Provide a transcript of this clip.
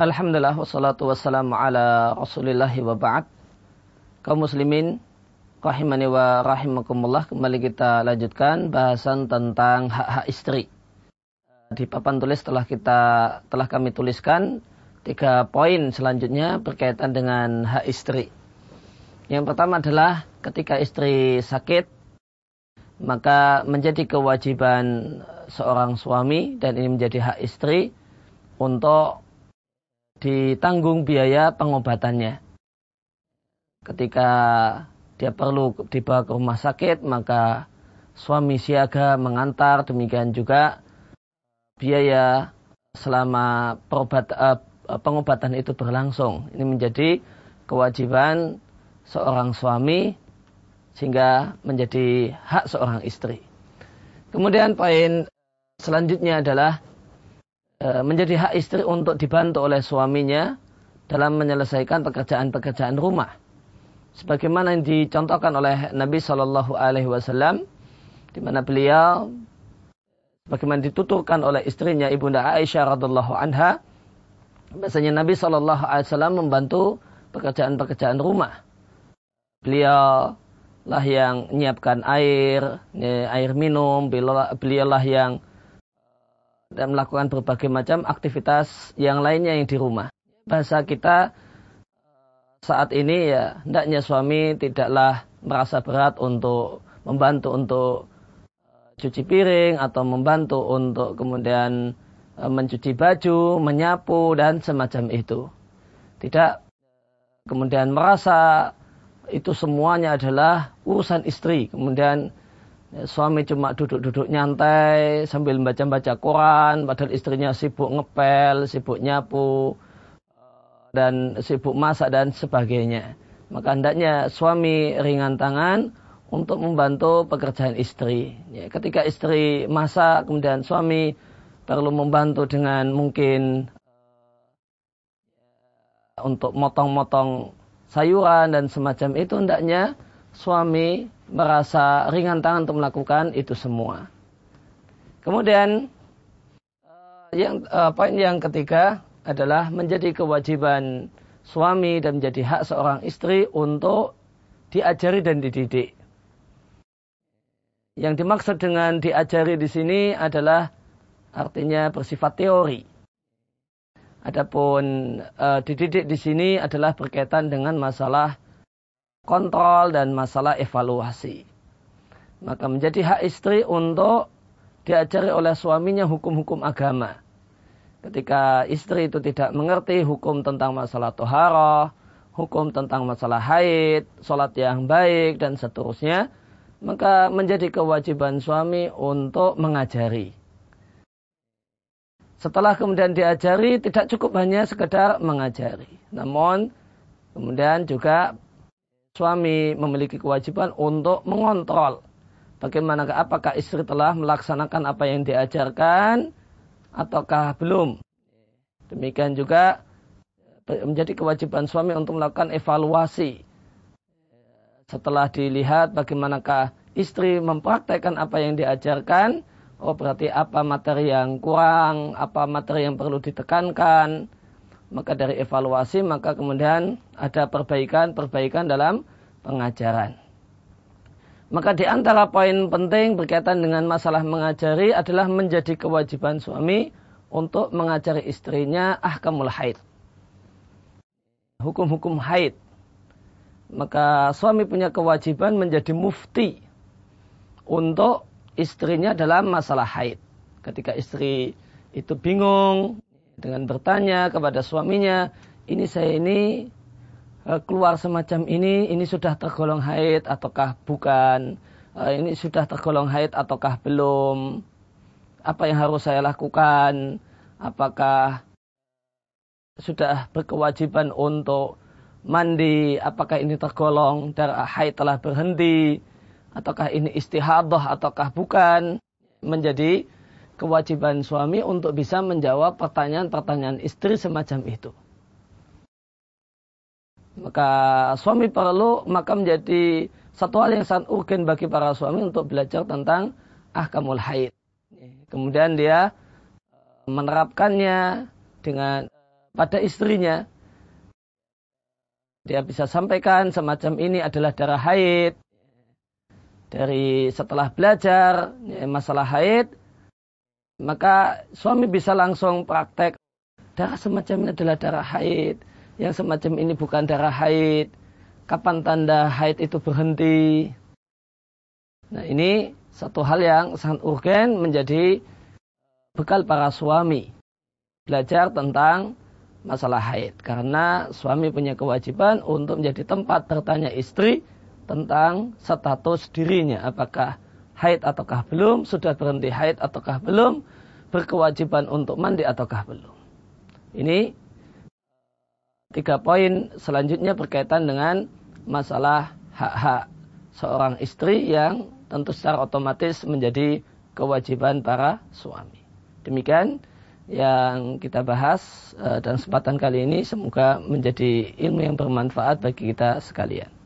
Alhamdulillah wassalatu wassalamu ala rasulillah wa ba'd. Kaum muslimin, rahimani wa rahimakumullah. Kembali kita lanjutkan bahasan tentang hak-hak istri. Di papan tulis telah kita telah kami tuliskan tiga poin selanjutnya berkaitan dengan hak istri. Yang pertama adalah ketika istri sakit, maka menjadi kewajiban seorang suami dan ini menjadi hak istri untuk ditanggung biaya pengobatannya. Ketika dia perlu dibawa ke rumah sakit, maka suami siaga mengantar, demikian juga biaya selama uh, pengobatan itu berlangsung. Ini menjadi kewajiban seorang suami sehingga menjadi hak seorang istri. Kemudian poin selanjutnya adalah menjadi hak istri untuk dibantu oleh suaminya dalam menyelesaikan pekerjaan-pekerjaan rumah. Sebagaimana yang dicontohkan oleh Nabi Shallallahu Alaihi Wasallam, di mana beliau bagaimana dituturkan oleh istrinya ibunda Aisyah radhiallahu anha, bahasanya Nabi Shallallahu Alaihi Wasallam membantu pekerjaan-pekerjaan rumah. Beliau lah yang menyiapkan air, air minum, beliau lah yang dan melakukan berbagai macam aktivitas yang lainnya yang di rumah. Bahasa kita saat ini ya hendaknya suami tidaklah merasa berat untuk membantu untuk eh, cuci piring atau membantu untuk kemudian eh, mencuci baju, menyapu dan semacam itu. Tidak kemudian merasa itu semuanya adalah urusan istri. Kemudian suami cuma duduk-duduk nyantai sambil baca-baca Quran, padahal istrinya sibuk ngepel, sibuk nyapu, eh, dan sibuk masak dan sebagainya. Maka hendaknya suami ringan tangan untuk membantu pekerjaan istri. Ya, ketika istri masak, kemudian suami perlu membantu dengan mungkin uh, untuk motong-motong sayuran dan semacam itu hendaknya suami merasa ringan tangan untuk melakukan itu semua. Kemudian eh, yang uh, poin yang ketiga adalah menjadi kewajiban suami dan menjadi hak seorang istri untuk diajari dan dididik. Yang dimaksud dengan diajari di sini adalah artinya bersifat teori. Adapun uh, dididik di sini adalah berkaitan dengan masalah kontrol dan masalah evaluasi. Maka menjadi hak istri untuk diajari oleh suaminya hukum-hukum agama. Ketika istri itu tidak mengerti hukum tentang masalah toharoh, hukum tentang masalah haid, sholat yang baik, dan seterusnya, maka menjadi kewajiban suami untuk mengajari. Setelah kemudian diajari, tidak cukup hanya sekedar mengajari. Namun, kemudian juga suami memiliki kewajiban untuk mengontrol bagaimana apakah istri telah melaksanakan apa yang diajarkan ataukah belum. Demikian juga menjadi kewajiban suami untuk melakukan evaluasi setelah dilihat bagaimanakah istri mempraktekkan apa yang diajarkan, oh berarti apa materi yang kurang, apa materi yang perlu ditekankan, maka dari evaluasi maka kemudian ada perbaikan-perbaikan dalam pengajaran. Maka di antara poin penting berkaitan dengan masalah mengajari adalah menjadi kewajiban suami untuk mengajari istrinya ahkamul haid. Hukum-hukum haid. Maka suami punya kewajiban menjadi mufti untuk istrinya dalam masalah haid. Ketika istri itu bingung, dengan bertanya kepada suaminya, ini saya ini eh, keluar semacam ini, ini sudah tergolong haid ataukah bukan, eh, ini sudah tergolong haid ataukah belum, apa yang harus saya lakukan, apakah sudah berkewajiban untuk mandi, apakah ini tergolong darah haid telah berhenti, ataukah ini istihadah ataukah bukan, menjadi kewajiban suami untuk bisa menjawab pertanyaan-pertanyaan istri semacam itu. Maka suami perlu maka menjadi satu hal yang sangat urgen bagi para suami untuk belajar tentang ahkamul haid. Kemudian dia eh, menerapkannya dengan pada istrinya. Dia bisa sampaikan semacam ini adalah darah haid. Dari setelah belajar ya, masalah haid, maka suami bisa langsung praktek darah semacam ini adalah darah haid. Yang semacam ini bukan darah haid. Kapan tanda haid itu berhenti? Nah ini satu hal yang sangat urgen menjadi bekal para suami. Belajar tentang masalah haid. Karena suami punya kewajiban untuk menjadi tempat bertanya istri tentang status dirinya. Apakah haid ataukah belum, sudah berhenti haid ataukah belum, berkewajiban untuk mandi ataukah belum. Ini tiga poin selanjutnya berkaitan dengan masalah hak-hak seorang istri yang tentu secara otomatis menjadi kewajiban para suami. Demikian yang kita bahas eh, dan kesempatan kali ini semoga menjadi ilmu yang bermanfaat bagi kita sekalian.